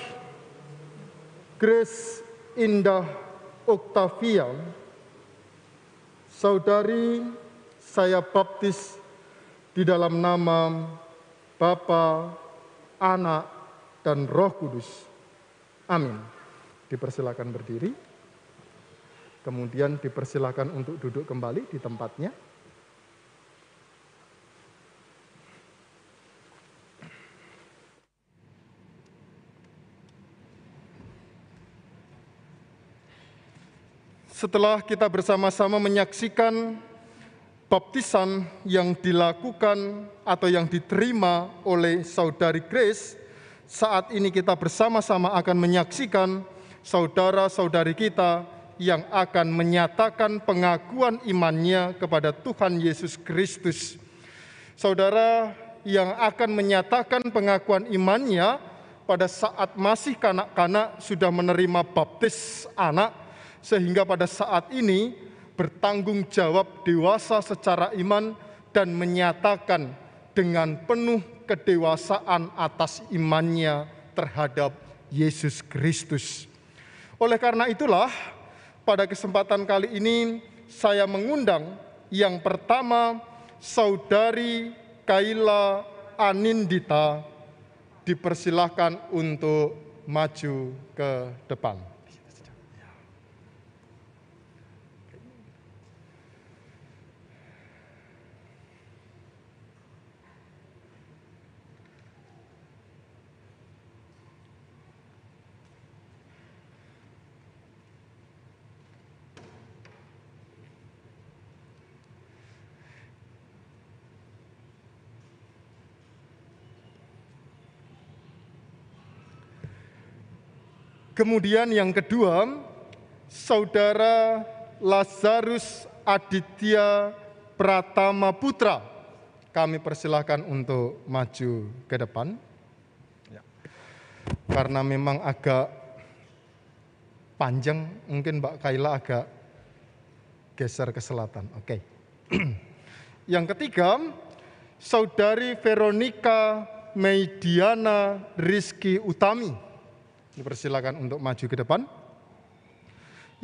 D: Grace Indah Octavia, saudari saya baptis di dalam nama Bapa, Anak, dan Roh Kudus. Amin. Dipersilakan berdiri. Kemudian dipersilakan untuk duduk kembali di tempatnya. Setelah kita bersama-sama menyaksikan baptisan yang dilakukan atau yang diterima oleh saudari Grace, saat ini kita bersama-sama akan menyaksikan saudara-saudari kita yang akan menyatakan pengakuan imannya kepada Tuhan Yesus Kristus. Saudara yang akan menyatakan pengakuan imannya pada saat masih kanak-kanak sudah menerima baptis anak, sehingga pada saat ini bertanggung jawab dewasa secara iman dan menyatakan dengan penuh kedewasaan atas imannya terhadap Yesus Kristus. Oleh karena itulah, pada kesempatan kali ini saya mengundang yang pertama saudari Kaila Anindita dipersilahkan untuk maju ke depan. Kemudian yang kedua, Saudara Lazarus Aditya Pratama Putra. Kami persilahkan untuk maju ke depan. Ya. Karena memang agak panjang, mungkin Mbak Kaila agak geser ke selatan. Oke. yang ketiga, Saudari Veronica Meidiana Rizky Utami Dipersilakan untuk maju ke depan.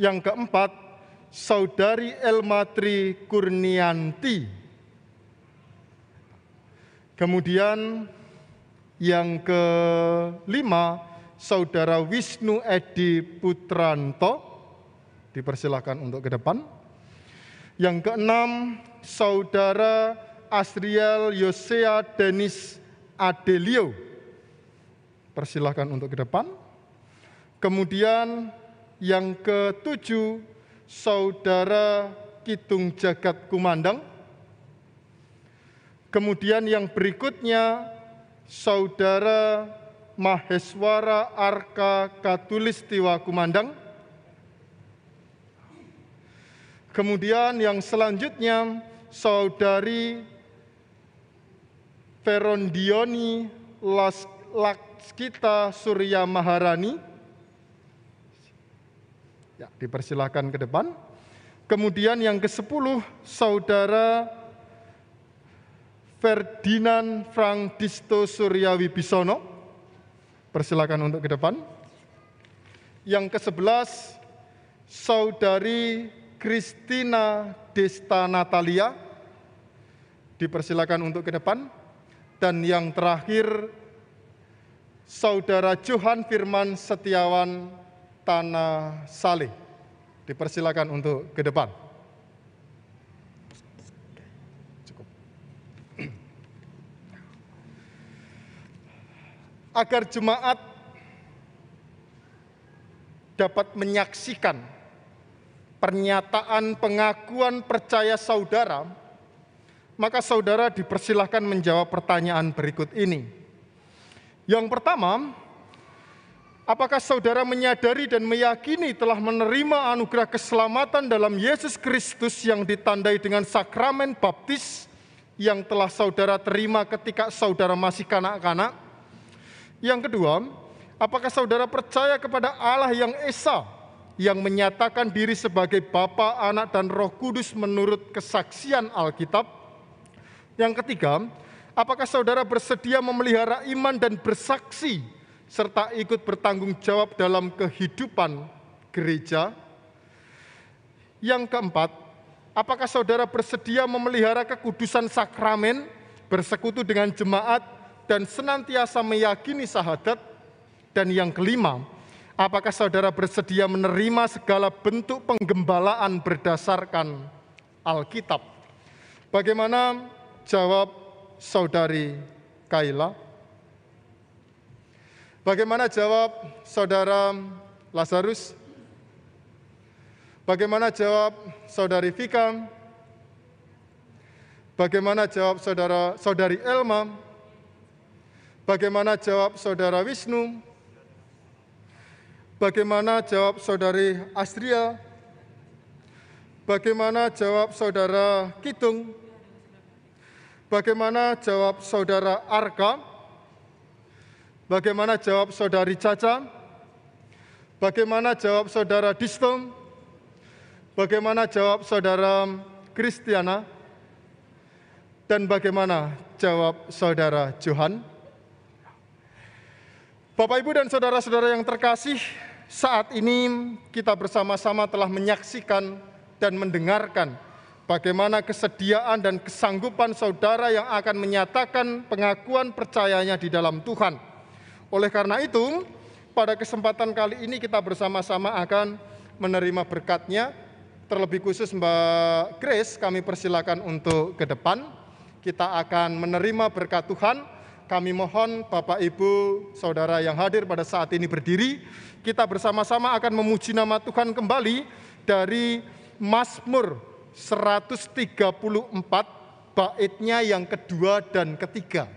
D: Yang keempat, Saudari Elmatri Kurnianti. Kemudian yang kelima, Saudara Wisnu Edi Putranto, dipersilahkan untuk ke depan. Yang keenam, Saudara Asriel Yosea Denis Adelio, persilahkan untuk ke depan. Kemudian yang ketujuh, Saudara Kitung Jagat Kumandang. Kemudian yang berikutnya, Saudara Maheswara Arka Katulistiwa Kumandang. Kemudian yang selanjutnya, Saudari Verondioni Laskita Surya Maharani. Ya, dipersilakan ke depan. Kemudian yang ke-10, Saudara Ferdinand Frank Disto Surya Wibisono. Persilakan untuk ke depan. Yang ke-11, Saudari Kristina Desta Natalia. Dipersilakan untuk ke depan. Dan yang terakhir, Saudara Johan Firman Setiawan Tanah Saleh. Dipersilakan untuk ke depan. agar jemaat dapat menyaksikan pernyataan pengakuan percaya saudara, maka saudara dipersilahkan menjawab pertanyaan berikut ini. Yang pertama, apakah saudara menyadari dan meyakini telah menerima anugerah keselamatan dalam Yesus Kristus yang ditandai dengan sakramen baptis yang telah saudara terima ketika saudara masih kanak-kanak? Yang kedua, apakah saudara percaya kepada Allah yang Esa, yang menyatakan diri sebagai Bapa, Anak, dan Roh Kudus menurut kesaksian Alkitab? Yang ketiga, apakah saudara bersedia memelihara iman dan bersaksi, serta ikut bertanggung jawab dalam kehidupan gereja? Yang keempat, apakah saudara bersedia memelihara kekudusan sakramen, bersekutu dengan jemaat, dan senantiasa meyakini sahadat. Dan yang kelima, apakah saudara bersedia menerima segala bentuk penggembalaan berdasarkan Alkitab? Bagaimana jawab saudari Kaila? Bagaimana jawab saudara Lazarus? Bagaimana jawab saudari Vika? Bagaimana jawab saudara saudari Elma? Bagaimana jawab saudara Wisnu? Bagaimana jawab saudari Astria? Bagaimana jawab saudara Kitung? Bagaimana jawab saudara Arka? Bagaimana jawab saudari Caca? Bagaimana jawab saudara Distom? Bagaimana jawab saudara Kristiana? Dan bagaimana jawab saudara Johan? Bapak, Ibu, dan saudara-saudara yang terkasih, saat ini kita bersama-sama telah menyaksikan dan mendengarkan bagaimana kesediaan dan kesanggupan saudara yang akan menyatakan pengakuan percayanya di dalam Tuhan. Oleh karena itu, pada kesempatan kali ini kita bersama-sama akan menerima berkatnya. Terlebih khusus Mbak Grace, kami persilakan untuk ke depan. Kita akan menerima berkat Tuhan kami mohon Bapak Ibu Saudara yang hadir pada saat ini berdiri, kita bersama-sama akan memuji nama Tuhan kembali dari Mazmur 134 baitnya yang kedua dan ketiga.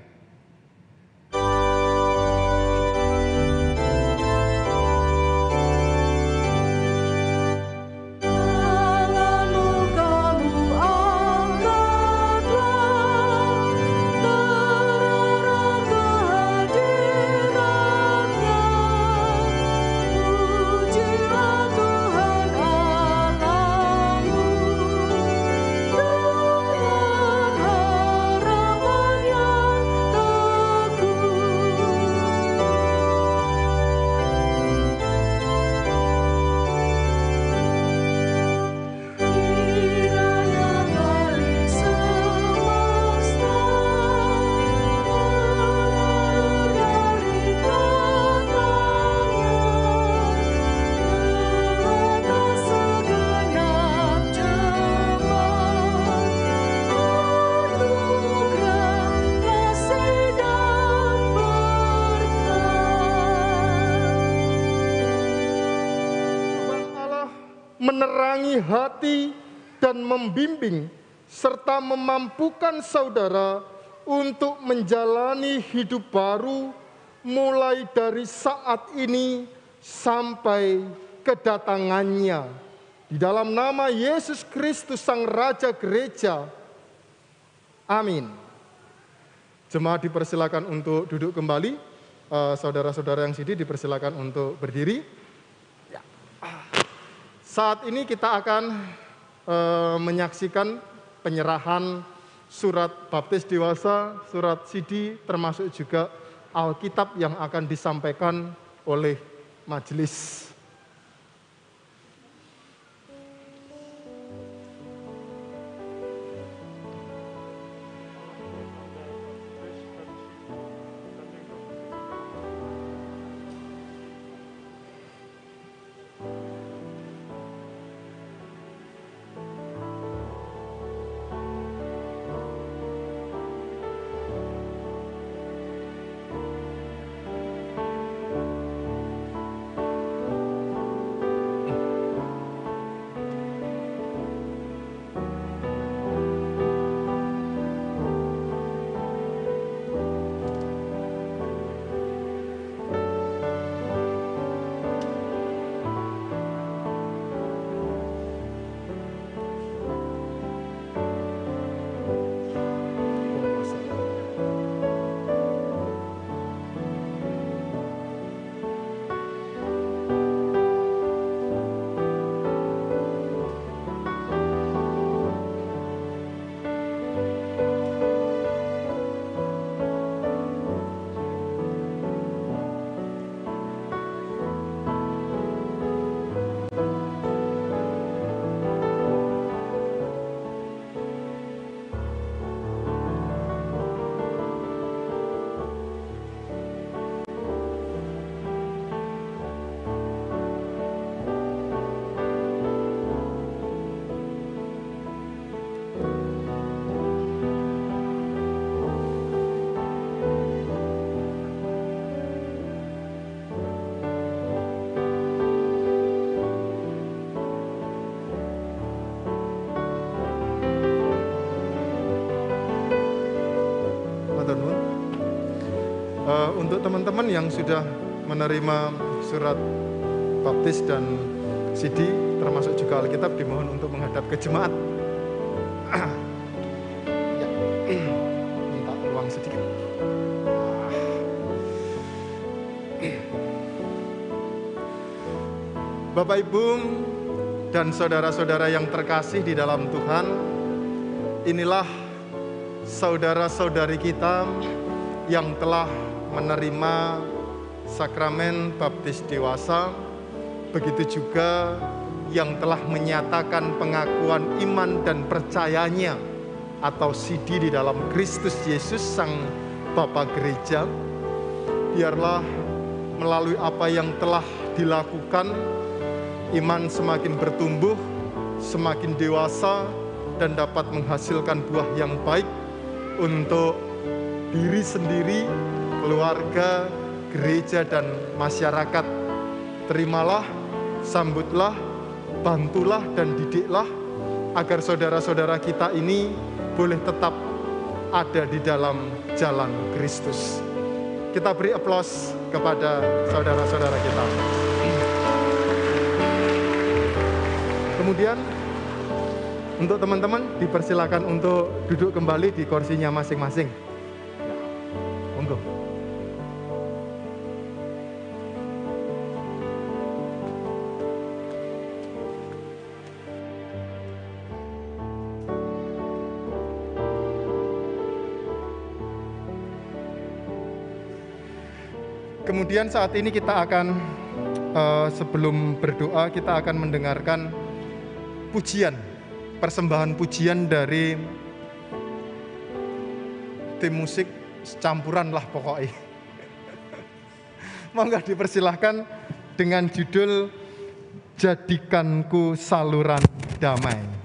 D: Menerangi hati dan membimbing serta memampukan saudara untuk menjalani hidup baru mulai dari saat ini sampai kedatangannya. Di dalam nama Yesus Kristus Sang Raja Gereja. Amin. Jemaat dipersilakan untuk duduk kembali. Eh, saudara-saudara yang sidi dipersilakan untuk berdiri. Saat ini kita akan uh, menyaksikan penyerahan surat baptis dewasa, surat sidi, termasuk juga Alkitab yang akan disampaikan oleh majelis. Untuk teman-teman yang sudah menerima surat baptis dan CD termasuk juga Alkitab dimohon untuk menghadap ke jemaat. Ya. Minta ruang sedikit. Bapak Ibu dan saudara-saudara yang terkasih di dalam Tuhan, inilah saudara-saudari kita yang telah menerima sakramen baptis dewasa, begitu juga yang telah menyatakan pengakuan iman dan percayanya atau sidi di dalam Kristus Yesus Sang Bapa Gereja. Biarlah melalui apa yang telah dilakukan, iman semakin bertumbuh, semakin dewasa, dan dapat menghasilkan buah yang baik untuk diri sendiri, keluarga, gereja, dan masyarakat. Terimalah, sambutlah, bantulah, dan didiklah agar saudara-saudara kita ini boleh tetap ada di dalam jalan Kristus. Kita beri aplaus kepada saudara-saudara kita. Kemudian untuk teman-teman dipersilakan untuk duduk kembali di kursinya masing-masing. Kemudian saat ini kita akan eh, sebelum berdoa kita akan mendengarkan pujian persembahan pujian dari tim musik campuran lah pokoknya. Monggo dipersilahkan dengan judul Jadikanku Saluran Damai.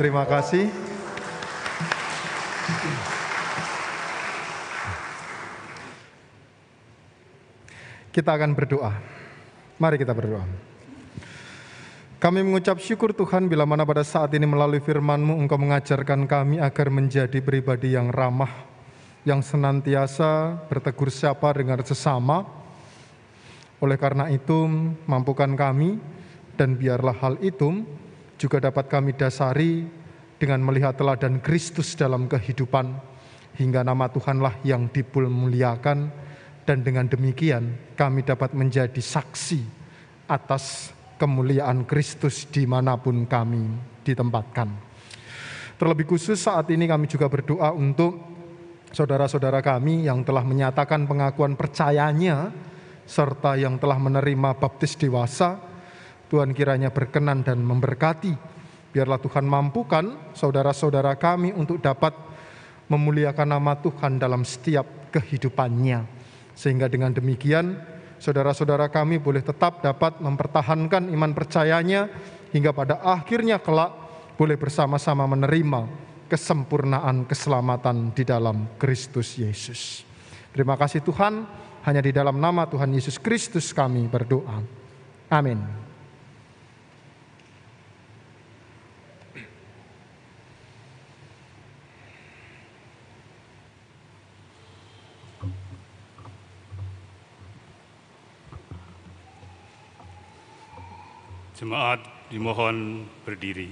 D: Terima kasih. Kita akan berdoa. Mari kita berdoa. Kami mengucap syukur Tuhan bila mana pada saat ini melalui firman-Mu Engkau mengajarkan kami agar menjadi pribadi yang ramah, yang senantiasa bertegur sapa dengan sesama. Oleh karena itu, mampukan kami dan biarlah hal itu juga dapat kami dasari dengan melihat teladan Kristus dalam kehidupan hingga nama Tuhanlah yang dimuliakan dan dengan demikian kami dapat menjadi saksi atas kemuliaan Kristus di mana pun kami ditempatkan. Terlebih khusus saat ini kami juga berdoa untuk saudara-saudara kami yang telah menyatakan pengakuan percayanya serta yang telah menerima baptis dewasa. Tuhan kiranya berkenan dan memberkati. Biarlah Tuhan mampukan saudara-saudara kami untuk dapat memuliakan nama Tuhan dalam setiap kehidupannya. Sehingga dengan demikian saudara-saudara kami boleh tetap dapat mempertahankan iman percayanya hingga pada akhirnya kelak boleh bersama-sama menerima kesempurnaan keselamatan di dalam Kristus Yesus. Terima kasih Tuhan, hanya di dalam nama Tuhan Yesus Kristus kami berdoa. Amin.
F: Jemaat dimohon berdiri.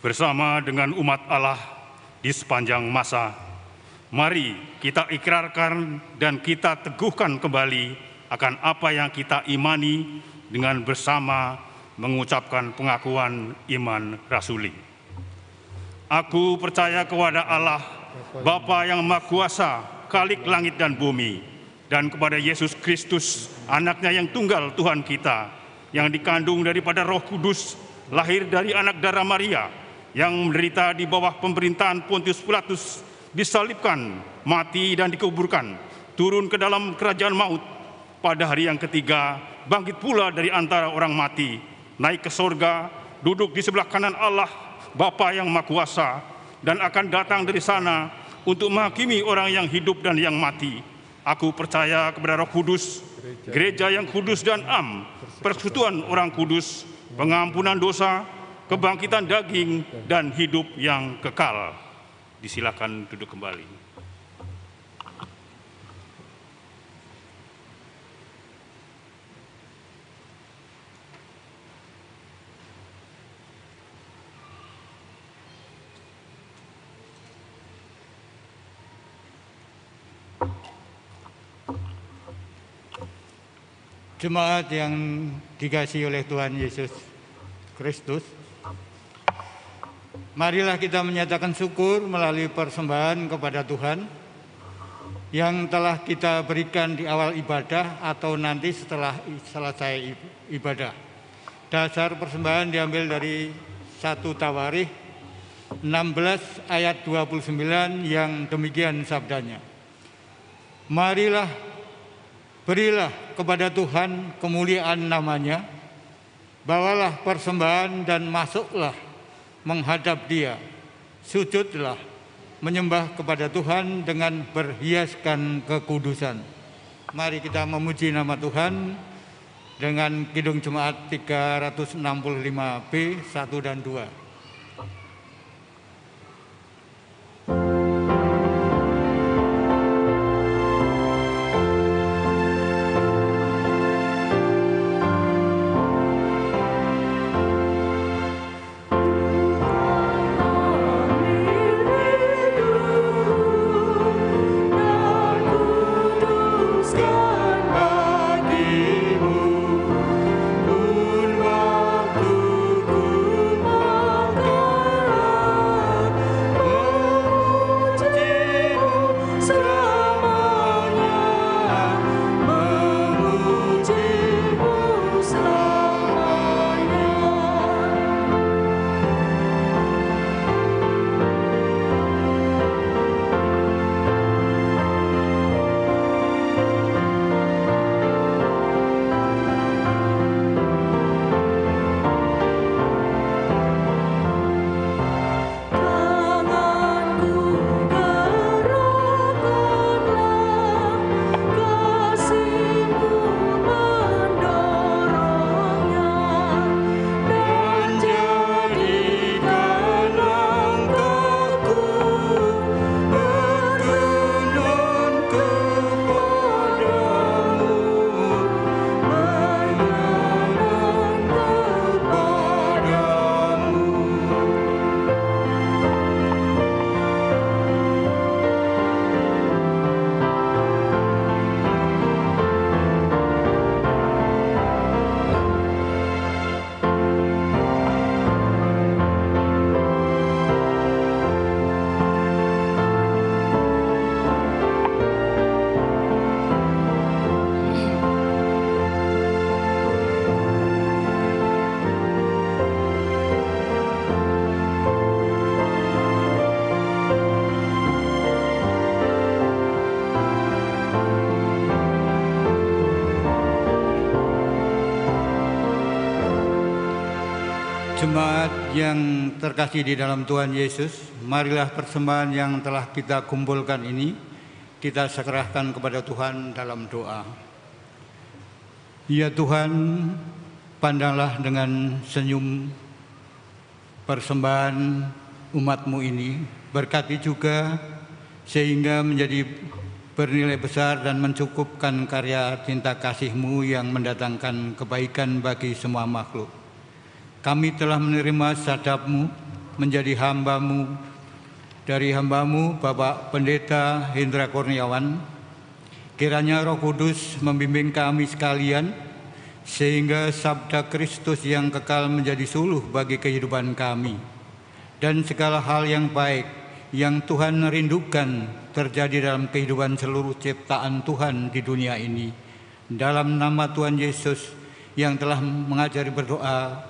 F: Bersama dengan umat Allah di sepanjang masa, mari kita ikrarkan dan kita teguhkan kembali akan apa yang kita imani dengan bersama mengucapkan pengakuan iman rasuli. Aku percaya kepada Allah, Bapa yang Maha Kuasa, Kalik langit dan bumi, dan kepada Yesus Kristus, anaknya yang tunggal Tuhan kita, yang dikandung daripada roh kudus, lahir dari anak darah Maria, yang menderita di bawah pemerintahan Pontius Pilatus, disalibkan, mati dan dikuburkan, turun ke dalam kerajaan maut, pada hari yang ketiga, bangkit pula dari antara orang mati, naik ke sorga, duduk di sebelah kanan Allah, Bapa yang Maha Kuasa, dan akan datang dari sana untuk menghakimi orang yang hidup dan yang mati. Aku percaya kepada Roh Kudus, gereja yang kudus dan am, persekutuan orang kudus, pengampunan dosa, kebangkitan daging, dan hidup yang kekal. Disilakan duduk kembali.
G: Jemaat yang dikasih oleh Tuhan Yesus Kristus, marilah kita menyatakan syukur melalui persembahan kepada Tuhan yang telah kita berikan di awal ibadah atau nanti setelah selesai ibadah. Dasar persembahan diambil dari satu Tawarikh 16 ayat 29 yang demikian sabdanya. Marilah berilah kepada Tuhan kemuliaan namanya, bawalah persembahan dan masuklah menghadap dia, sujudlah menyembah kepada Tuhan dengan berhiaskan kekudusan. Mari kita memuji nama Tuhan dengan Kidung Jemaat 365B 1 dan 2. Jemaat yang terkasih di dalam Tuhan Yesus, marilah persembahan yang telah kita kumpulkan ini kita serahkan kepada Tuhan dalam doa. Ya Tuhan, pandanglah dengan senyum persembahan umatmu ini, berkati juga sehingga menjadi bernilai besar dan mencukupkan karya cinta kasihmu yang mendatangkan kebaikan bagi semua makhluk. Kami telah menerima sadapmu menjadi hambamu dari hambamu Bapak Pendeta Hendra Kurniawan. Kiranya roh kudus membimbing kami sekalian sehingga sabda Kristus yang kekal menjadi suluh bagi kehidupan kami. Dan segala hal yang baik yang Tuhan rindukan terjadi dalam kehidupan seluruh ciptaan Tuhan di dunia ini. Dalam nama Tuhan Yesus yang telah mengajari berdoa,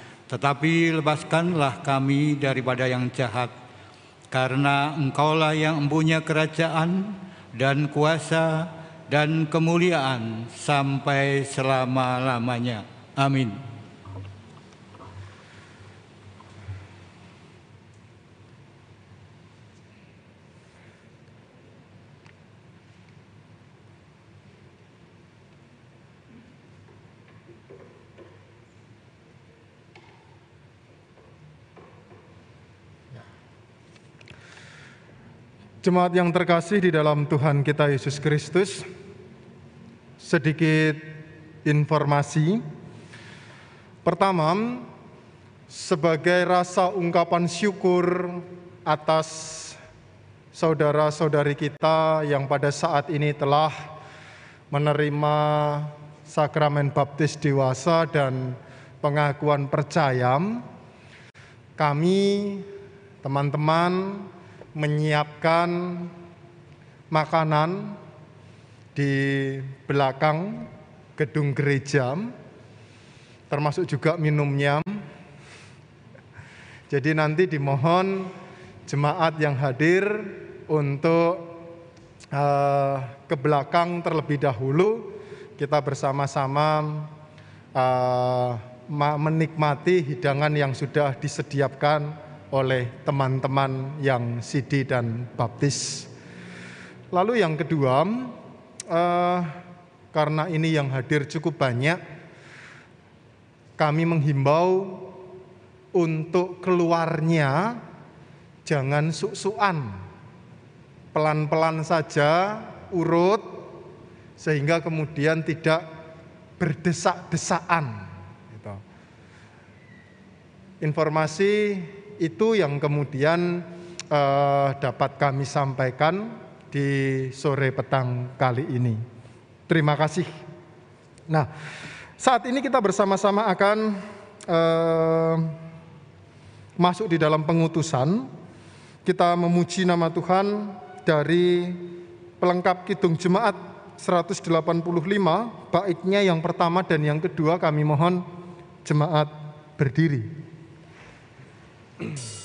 G: tetapi lepaskanlah kami daripada yang jahat, karena Engkaulah yang mempunyai kerajaan dan kuasa dan kemuliaan sampai selama-lamanya. Amin.
D: Jemaat yang terkasih di dalam Tuhan kita Yesus Kristus, sedikit informasi. Pertama, sebagai rasa ungkapan syukur atas saudara-saudari kita yang pada saat ini telah menerima sakramen baptis dewasa dan pengakuan percaya, kami teman-teman menyiapkan makanan di belakang gedung gereja, termasuk juga minumnya. Jadi nanti dimohon jemaat yang hadir untuk uh, ke belakang terlebih dahulu kita bersama-sama uh, menikmati hidangan yang sudah disediakan oleh teman-teman yang sidi dan baptis. Lalu yang kedua, eh, karena ini yang hadir cukup banyak, kami menghimbau untuk keluarnya jangan suk-sukan, pelan-pelan saja, urut, sehingga kemudian tidak berdesak-desaan. Gitu. Informasi itu yang kemudian eh, dapat kami sampaikan di sore petang kali ini. Terima kasih. Nah, saat ini kita bersama-sama akan eh, masuk di dalam pengutusan. Kita memuji nama Tuhan dari pelengkap Kidung Jemaat 185 baiknya yang pertama dan yang kedua kami mohon jemaat berdiri. Mm-hmm.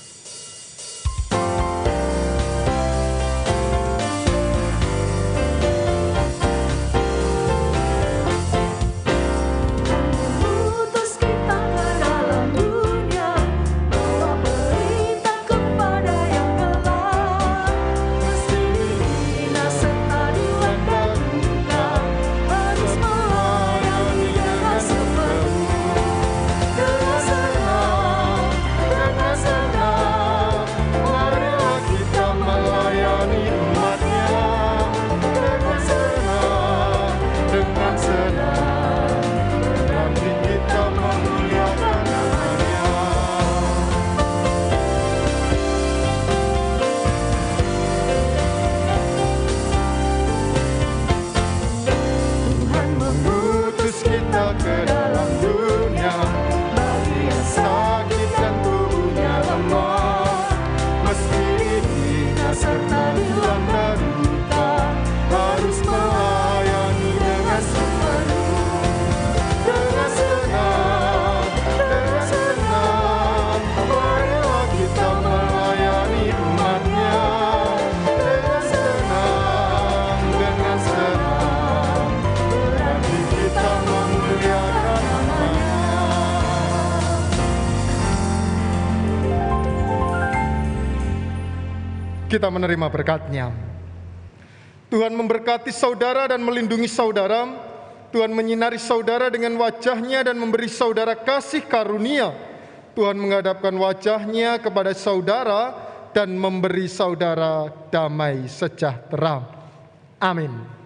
D: kita menerima berkatnya. Tuhan memberkati saudara dan melindungi saudara. Tuhan menyinari saudara dengan wajahnya dan memberi saudara kasih karunia. Tuhan menghadapkan wajahnya kepada saudara dan memberi saudara damai sejahtera. Amin.